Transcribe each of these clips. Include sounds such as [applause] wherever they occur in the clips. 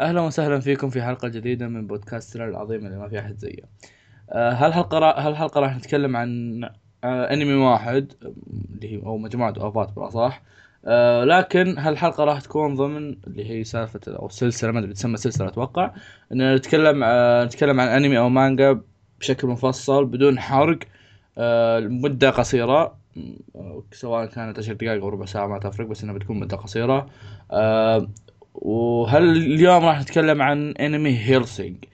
أهلا وسهلا فيكم في حلقة جديدة من بودكاستنا العظيم اللي ما في أحد زيه. آه، هالحلقة را... هالحلقة راح نتكلم عن آه، أنمي واحد اللي هي أو مجموعة اوفات بالاصح. آه، لكن هالحلقة راح تكون ضمن اللي هي سالفة أو سلسلة ما أدري تسمى سلسلة أتوقع ان نتكلم نتكلم عن أنمي أو مانجا بشكل مفصل بدون حرق مدة قصيرة سواء كانت عشر دقائق أو ربع ساعة ما تفرق بس إنها بتكون مدة قصيرة وهل اليوم راح نتكلم عن انمي هيلسينج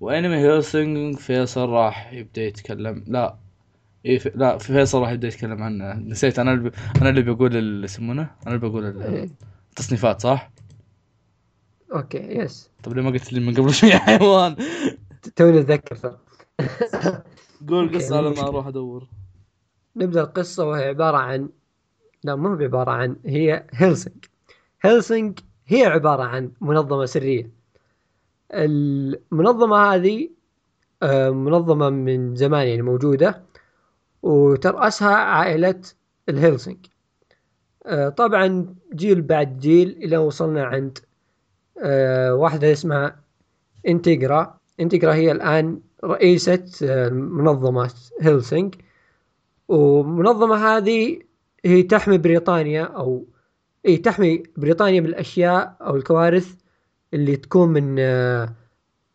وانمي هيلسينج فيصل راح يبدأ يتكلم. لا. إيه في... لا فيصل راح يبدأ يتكلم عنه نسيت أنا اللي. أنا اللي بقول اللي يسمونه أنا اللي بقول التصنيفات صح؟ okay yes طيب ليه ما قلت لي من قبل شوي [laughs] حيوان. توني اتذكر ترى [laughs] قول قصة لما أروح أدور. نبدأ القصة وهي عبارة عن لا مو بعبارة عن هي هيلسينج هيلسينج هي عبارة عن منظمة سرية. المنظمة هذه آه، منظمة من زمان يعني موجودة وترأسها عائلة الهيلسينج آه، طبعا جيل بعد جيل إلى وصلنا عند آه، واحدة اسمها انتجرا انتجرا هي الآن رئيسة منظمة هيلسينج ومنظمة هذه هي تحمي بريطانيا أو اي تحمي بريطانيا من الأشياء أو الكوارث اللي تكون من آه،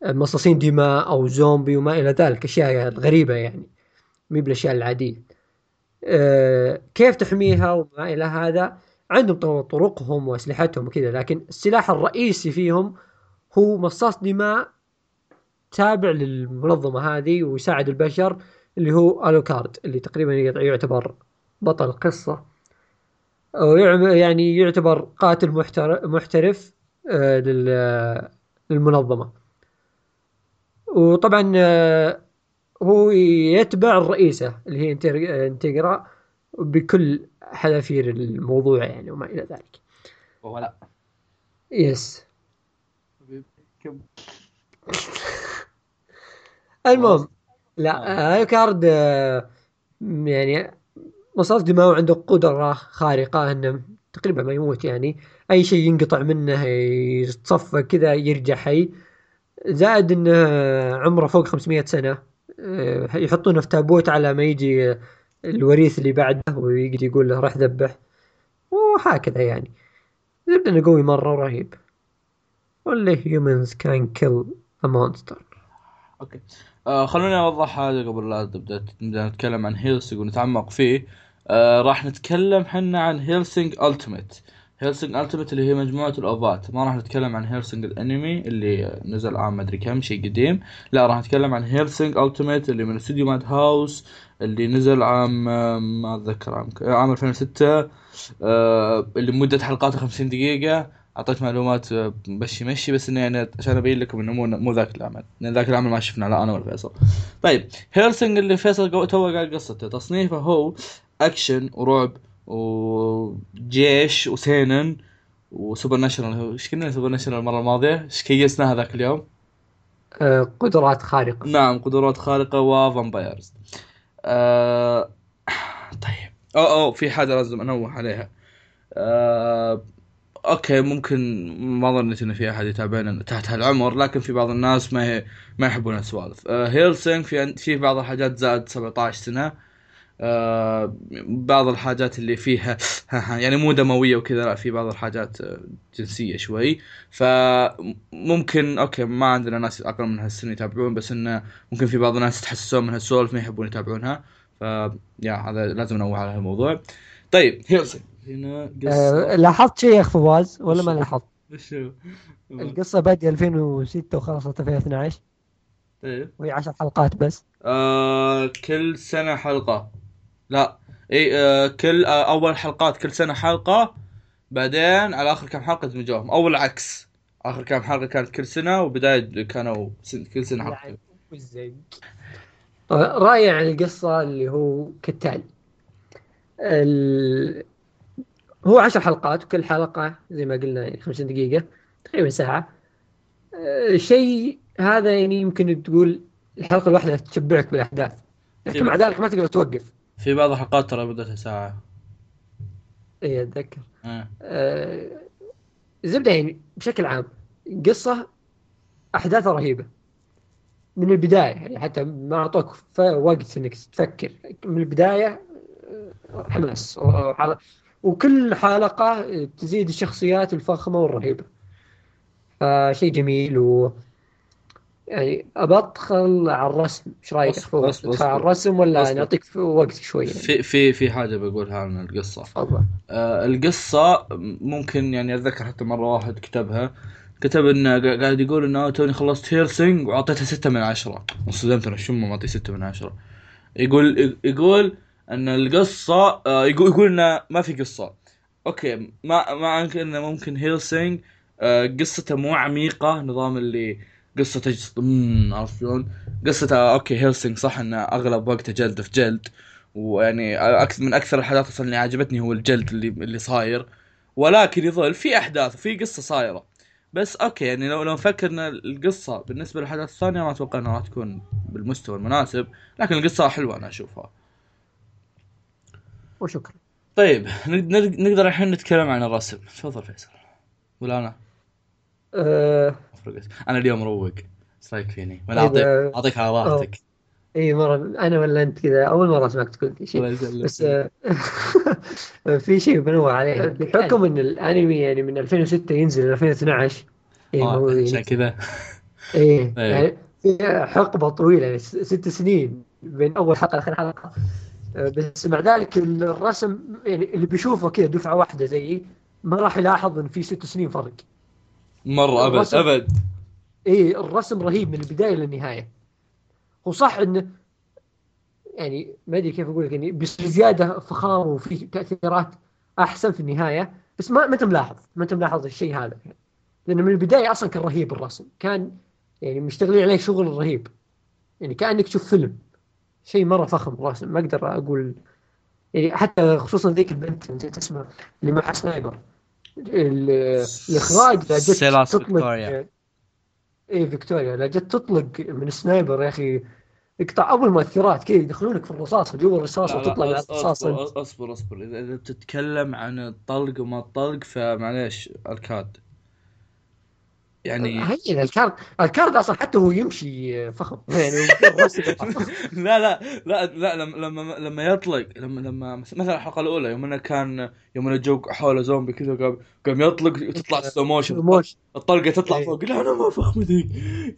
مصاصين دماء أو زومبي وما إلى ذلك أشياء غريبة يعني مي بالأشياء العادية. آه، كيف تحميها وما إلى هذا؟ عندهم طرقهم وأسلحتهم وكذا لكن السلاح الرئيسي فيهم هو مصاص دماء تابع للمنظمة هذه ويساعد البشر اللي هو آلوكارد اللي تقريبا يعتبر بطل القصة. يعني يعتبر قاتل محترف آه، للمنظمة. وطبعا آه، هو يتبع الرئيسة اللي هي انتجرا بكل حذافير الموضوع يعني وما إلى ذلك. وهو لا. يس. [laughs] المهم لا كارد آه. يعني مصاص دماء عنده قدرة خارقة إنه تقريبا ما يموت يعني. أي شيء ينقطع منه يتصفى كذا يرجع حي. زائد إنه عمره فوق 500 سنة. آه، يحطونه في تابوت على ما يجي الوريث اللي بعده ويقدر يقول له راح ذبح. وهكذا يعني. زبدة إنه قوي مرة ورهيب only humans can kill a monster. okay. آه خلوني أوضح حاجة قبل لا نبدا نتكلم عن هيلسيج ونتعمق فيه. آه راح نتكلم حنا عن هيلسينج Ultimate هيلسينج Ultimate اللي هي مجموعة ال OVA ات. ما راح نتكلم عن هيلسينج الأنمي اللي نزل عام مدري كم شيء قديم. لا راح نتكلم عن هيلسينج Ultimate اللي من استوديو ماد هاوس اللي نزل عام آه، ما أتذكر عام عام 2006 آه اللي مدة حلقاته 50 دقيقة. أعطيت معلومات مشي مشي بس انه يعني عشان أبين لكم إنه مو مو ذاك العمل. لأن ذاك العمل ما شفناه. لا أنا ولا فيصل. طيب هيلسينج اللي فيصل تو قال قصته. تصنيفه هو أكشن ورعب وجيش و seinen و supernatural إيش كنا supernatural المرة الماضية؟ إيش كيسناها ذاك اليوم؟ أه قدرات خارقة. نعم قدرات خارقة و vampires أه طيب. أو أو في حاجة لازم أنوه عليها. أه okay ممكن ما ظنيت إن في أحد يتابعنا تحت هالعمر لكن في بعض الناس ما هي ما يحبون السوالف أه هيلسينج في في بعض الحاجات زائد 17 سنة. آه بعض الحاجات اللي فيها [laughs] يعني مو دموية وكذا لا في بعض الحاجات آه، جنسية شوي. فممكن okay ما عندنا ناس أقل من هالسن يتابعون بس إنه ممكن في بعض الناس يتحسسون من هالسوالف ما يحبون يتابعونها. ف يا هذا لازم ننوه على هالموضوع. طيب هيلسي هنا قصة. آه لاحظت شيء يا اخ فواز؟ ولا ما لاحظت؟ وشو؟ القصة بادي 2006 وخلصت 2012 طيب. وهي 10 حلقات بس. آه كل سنة حلقة. لا. إي آه كل آه أول حلقات كل سنة حلقة. بعدين على آخر كم حلقة دمجوهم أو العكس آخر كم حلقة كانت كل سنة وبداية كانوا كل سنة حلقة. رأيي عن القصة اللي هو كالتالي. ال... هو عشر حلقات وكل حلقة زي ما قلنا يعني 50 دقيقة تقريبا ساعة. الشيء آه، هذا يعني يمكن تقول الحلقة الواحدة تشبعك بالأحداث. لكن مع ذلك ما تقدر توقف. في بعض الحلقات ترى بدتها ساعة. اي أتذكر. آه. آه زبدة يعني بشكل عام قصة احداثه رهيبة. من البداية يعني حتى ما أعطوك وقت إنك تفكر. من البداية آه، حماس. وكل حلقة تزيد الشخصيات الفخمة والرهيبة. فشيء جميل و يعني ابطل على الرسم. إيش رأيك؟ ادخل على الرسم ولا أصبر. نعطيك وقت شوي؟ يعني. في في في حاجة بقولها عن القصة. تفضل. آه القصة ممكن يعني أتذكر حتى مرة واحد كتبها. كتب إنه قا- قاعد يقول إنه توني خلصت هيرسينج وأعطيتها ستة من عشرة. انصدمت أنا شو ما معطي ستة من عشرة. يقول يقول إن القصة آه يقول يقول إنه ما في قصة. okay ما ما إنه ممكن هيلسينج آه قصته مو عميقة نظام اللي قصة أمم، عرفت شلون؟ قصته okay هيلسينج صح إنه أغلب وقته جلد في جلد. ويعني أكثر من أكثر أصلا اللي عجبتني هو الجلد اللي اللي صاير. ولكن يظل في أحداث وفي قصة صايرة. بس okay يعني لو لو نفكر إن القصة بالنسبة للأحداث الثانية ما أتوقع إنها راح تكون بالمستوى المناسب. لكن القصة حلوة أنا أشوفها. وشكرا. طيب نق- نق- نقدر الحين نتكلم عن الرسم. تفضل فيصل. ولا أنا؟ أه أفرق. أنا اليوم مروق. إيش رأيك فيني؟ ولا إيه، اعطيك ب- أعطيك على راحتك. إي مرة. أنا ولا أنت كذا. أول مرة أسمعك تقول شيء. بس آه، [laughs] في شيء بنوه عليه. [laughs] بحكم إن الأنمي يعني من 2006 ينزل 2012 يعني هو آه، يعني عشان كذا. إيه إيه. [laughs] يعني في حقبة طويلة يعني ست سنين بين أول حلقة لآخر حلقة. آه، بس مع ذلك الرسم يعني اللي بيشوفه كذا دفعة واحدة زيي ما راح يلاحظ إن في ست سنين فرق. مره أبد الرسم- أبد. إيه الرسم رهيب من البداية للنهايه وصح انه يعني ما أدري كيف أقول لك يعني بيصير زياده فخامة وفي تأثيرات أحسن في النهاية بس ما ما أنت ملاحظ ما أنت ملاحظ الشيء هذا. لأنه من البداية أصلا كان رهيب الرسم كان يعني مشتغلين عليه شغل رهيب. يعني كأنك تشوف فيلم. شيء مرة فخم الرسم ما أقدر أقول. يعني حتى خصوصا ذيك البنت نسيت اسمها اللي مع sniper. الإخراج لا جت تطلق فيكتوريا. إيه فيكتوريا لا جت تطلق من sniper يا أخي يقطع أبو المؤثرات كذا يدخلونك في الرصاصه جوا لا، وتطلع الرصاص أنت. أصبر أصبر أصبر إذا إذا بتتكلم عن الطلق وما الطلق فمعليش أركاد يعني هين الكارد الكارد أصلا حتى هو يمشي فخم. [laughs] يعني فخم. [laughs] لا لا لا لا لما لما لما يطلق لما لما مثلا الحلقة الأولى يوم انه كان يوم انه جو حوله زومبي كذا قام قام يطلق وتطلع slow motion موش الطلقة تطلع إيه. فوق لا أنا ما فخمه ذيك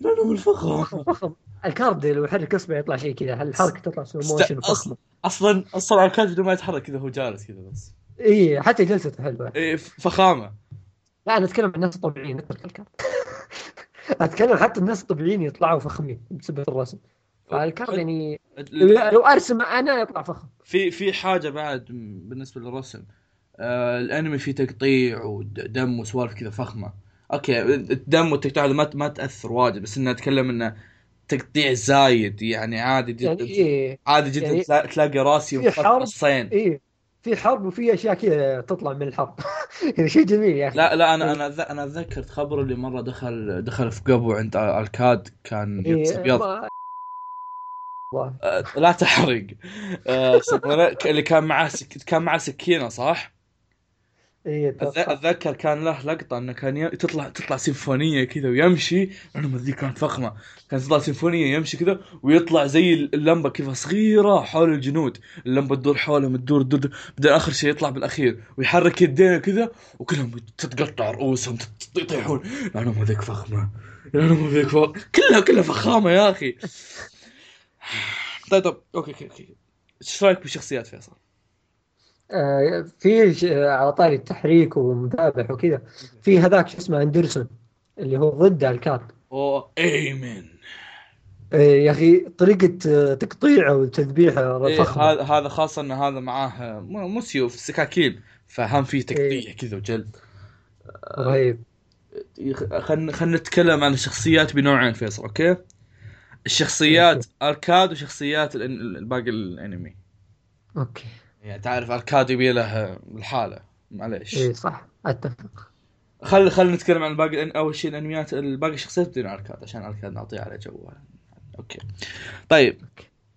لا أنا من الفخم. [laughs] فخم. الكارد لو يحرك اصبعه يطلع شيء كذا الحركه تطلع slow motion وفخمه أصلا أصلا اركاد بدون ما يتحرك كذا هو جالس كذا بس. اي حتى جلسته حلوة. إيه فخامة. لا أنا أتكلم عن الناس الطبيعيين الكارد. أتكلم حتى الناس الطبيعيين يطلعوا فخمين بسبب الرسم. فالكارد يعني لو أرسم أنا يطلع فخم. في في حاجة بعد بالنسبة للرسم. آه الأنمي فيه تقطيع ودم وسوالف كذا فخمة. okay الدم والتقطيع هذا ما ما تأثر واجد بس إنه أتكلم إنه تقطيع زايد يعني عادي جدا. يعني إيه عادي جدا يعني تلا- تلاقي راسي. نصين إيه. في حرب وفي أشياء كذا تطلع من الحرب. [laughs] يعني شيء جميل يا أخي. لا لا أنا أنا أنا اتذكر خبر اللي مرة دخل دخل في قبو عند ألكاد كان يلبس إيه ابيض آه، لا تحرق. [laughs] يسمونه- اللي كان معاه سك... كان معاه سكينة صح؟ أتذ- أتذكر كان له لقطة إنه كان ي... تطلع تطلع سيمفونية كذا ويمشي. أنا ذي كانت فخمة. كانت تطلع سيمفونية يمشي كذا ويطلع زي اللمبة كذا صغيرة حول الجنود. اللمبة تدور حولهم تدور تدور. بعدين آخر شيء يطلع بالأخير. ويحرك يدينه كذا وكلهم تتقطع رؤوسهم يطيحون. ما ذيك فخمة. ما ذيك فخمه كلها كلها فخامة يا أخي. طيب طيب okay okay okay. إيش رأيك بالشخصيات فيصل؟ آه في آه، على طاري التحريك ومذابح وكذا. في هذاك شو اسمه أندرسون اللي هو ضد الكارد اوه أيمن. آه يا أخي طريقة آه، تقطيعه وتذبيحه إيه فخمة هذا هذا خاصة إن هذا معاه مو سيوف سكاكين فهم فيه تقطيع إيه. كذا وجلد رهيب خلينا خلينا نتكلم عن الشخصيات بنوعين فيصل okay؟ الشخصيات أركاد وشخصيات الباقي الأنمي. okay. يعني تعرف اركاد يبي له الحالة. معليش. إيه صح. أتفق. خل خلينا نتكلم عن باقي أول شيء الأنميات الباقي الشخصيات بدون أركاد عشان أركاد نعطيه على جو okay. طيب.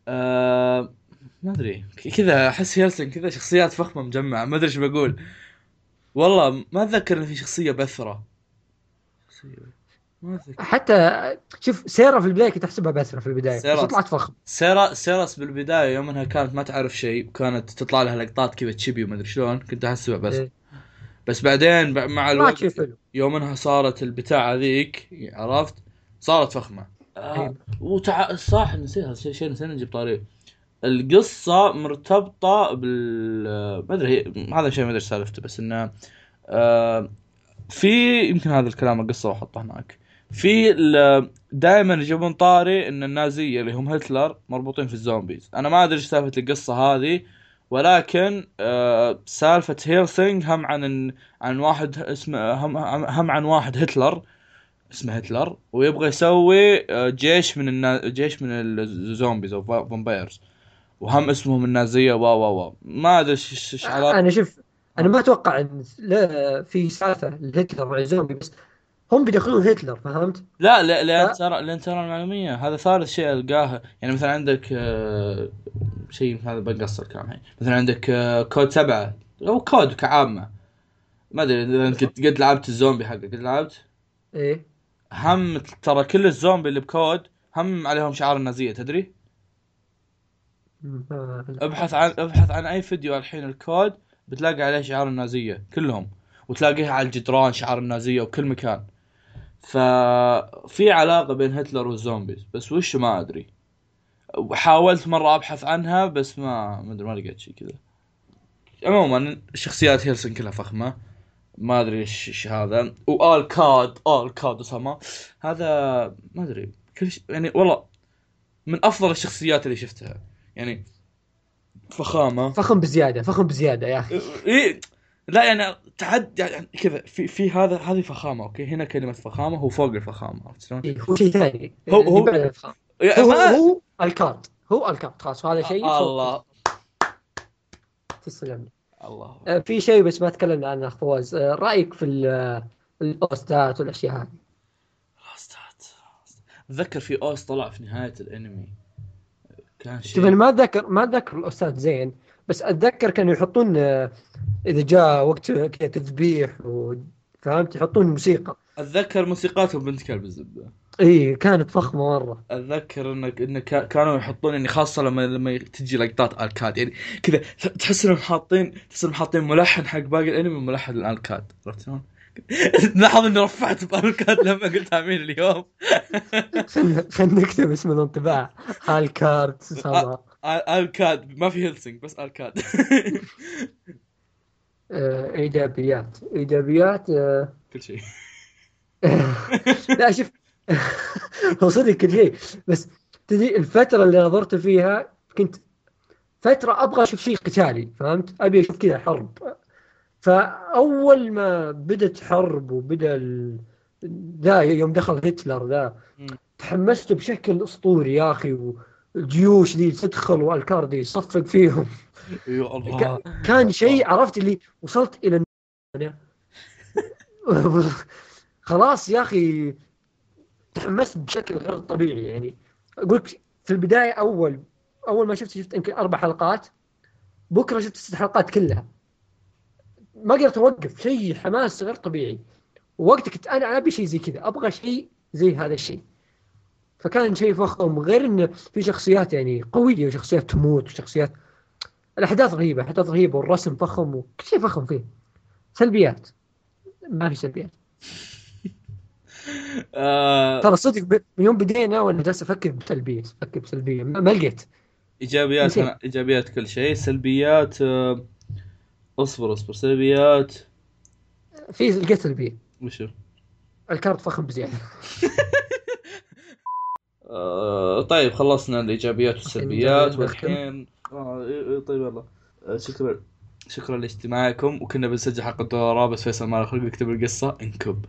آه... ما أدري. كذا أحس هيلسن كذا شخصيات فخمة مجمعة. ما أدري إيش بقول. والله ما أتذكر إن في شخصية بثرة. أذكر. حتى شوف سيراس في البداية كنت أحسبها بثرة في البداية بس. طلعت فخم. سيرا سيرس بالبداية يوم انها كانت ما تعرف شيء وكانت تطلع لها لقطات كذا تشبي وما أدري شلون كنت أحسبها بس. إيه. بس بعدين مع الوقت يوم انها صارت البتاع ذيك عرفت؟ صارت فخمة. آه إيه. وتع... صح نسيها شيء شيء نسينا نجيب طاري. القصة مرتبطة بال ما أدري هي... هذا شيء ما أدري سالفته بس إنه آه في يمكن هذا الكلام القصة واحطه هناك. في دائما يجيبون طاري إن النازيه اللي هم هتلر مربوطين في ال zombies. أنا ما أدري إيش سالفة القصة هذه ولكن آه سالفة هيلسينق هم عن عن واحد اسمه هم, هم عن واحد هتلر اسمه هتلر ويبغى يسوي آه، جيش من النا... جيش من ال zombies أو vampires وهم اسمهم النازية وا وا وا ما أدري إيش أنا شوف أنا ما أتوقع إن في سالفة لهتلر مع الزومبي بس هم بيدخلون هتلر فهمت؟ لا لا لأن لا. ترى لأن ترى المعلومية هذا ثالث شيء ألقاه. يعني مثلا عندك آه، شيء هذا بقصر الكلام الحين مثلا عندك آه، كود سبعه أو كود كعامة. ما أدري إذا أنت قد لعبت الزومبي حقك قد لعبت؟ إيه. هم ترى كل الزومبي اللي بكود هم عليهم شعار النازية تدري؟ ابحث عن ابحث عن أي فيديو الحين الكود بتلاقي عليه شعار النازية كلهم. وتلاقيها على الجدران شعار النازية وكل مكان. ففي علاقة بين هتلر وال zombies بس وش ما أدري. وحاولت مرة أبحث عنها بس ما ما أدري ما لقيت شيء كذا. عموما شخصيات هيلسن كلها فخمة. ما أدري إيش هذا. وال كاد آل كاد أسامة. هذا ما أدري كل يعني والله من أفضل الشخصيات اللي شفتها. يعني فخامة. فخم بزيادة فخم بزيادة يا أخي. إيه لا يعني تعد يعني كذا في في هذا هذه فخامة okay؟ هنا كلمة فخامة هو فوق الفخامة عرفت شلون؟ إيه، هو شيء ثاني. هو- هو- هو هو الكارد. هو الكارد. خلاص هذا شيء فوق. الله. تسلم الله. آه، في شيء بس ما تكلمنا عنه فواز. آه، رأيك في ال- آه، ال OST ات والأشياء هذه؟ ال OST ات أتذكر في اوس طلع في نهاية الأنمي. كان شيء ما اتذكر ما أتذكر الاستاذ زين بس أتذكر كانوا يحطون آه، إذا جاء وقت تذبيح و- فهمت؟ يحطون موسيقى. أتذكر موسيقاتهم بنت كلب الزبدة. إي كانت فخمة مرة. أتذكر انك إن كا- كانوا يحطون يعني خاصة لما لما تجي لقطات اركاد يعني كذا تحس إنهم حاطين تحس إنهم حاطين ملحن حق باقي الأنمي وملحن الاركاد عرفت شلون؟ [laughs] لاحظ إني رفعت باركاد لما قلت آمين اليوم. [laughs] خلنا نكتب اسم الانطباع. آل- آلكاد ما في هيلسنج بس آلكاد. [laughs] إيجابيات إيجابيات آه، كل شيء [laughs] لا شوف هو صدق كل شيء بس تدري الفترة اللي نظرت فيها كنت فترة أبغى أشوف شيء قتالي فهمت؟ أبي أشوف كذا حرب فأول ما بدت حرب وبدأ ال... ذا يوم دخل هتلر ذا. تحمست بشكل أسطوري يا أخي والجيوش دي تدخل والكار دي يصفق فيهم. يا الله كان شيء عرفت اللي وصلت إلى [laughs] خلاص يا أخي تحمست بشكل غير طبيعي يعني. أقول لك في البداية أول أول ما شفت شفت يمكن أربع حلقات. بكرة شفت ست حلقات كلها. ما قدرت أوقف شيء حماس غير طبيعي. كنت أنا أبي شيء زي كذا أبغى شيء زي هذا الشيء. فكان شيء فخم غير إنه في شخصيات يعني قوية وشخصيات تموت وشخصيات الأحداث رهيبه احداث رهيبه والرسم فخم وكل شيء فخم فيه. سلبيات. ما في سلبيات. [laughs] آه، ترى صدق من يوم بدينا وأنا جالس أفكر بسلبيه أفكر بسلبية. ما لقيت. إيجابيات. أنا إيجابيات كل شيء. سلبيات آه، اصبر اصبر. سلبيات. في لقيت سلبية. وشو؟ الكارت فخم بزيادة. [laughs] آه، طيب خلصنا الإيجابيات والسلبيات. والحين. آه، إيه، إيه، طيب يلا. آه، شكرا. شكرا لاستماعكم. وكنا بنسجل حلقه دورة بس فيصل ما له خلق يكتب القصة. انكب.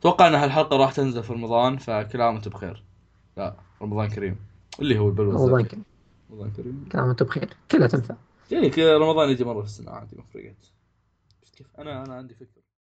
أتوقع إن هالحلقة راح تنزل في رمضان فكل عام وأنتم بخير. لا رمضان كريم. اللي هو البلوى. رمضان. كريم. رمضان كريم كلام انت بخير. كلها تنفع. يعني ك- رمضان يجي مرة في السنة عادي ما فرقت. كيف؟ أنا أنا عندي فكرة.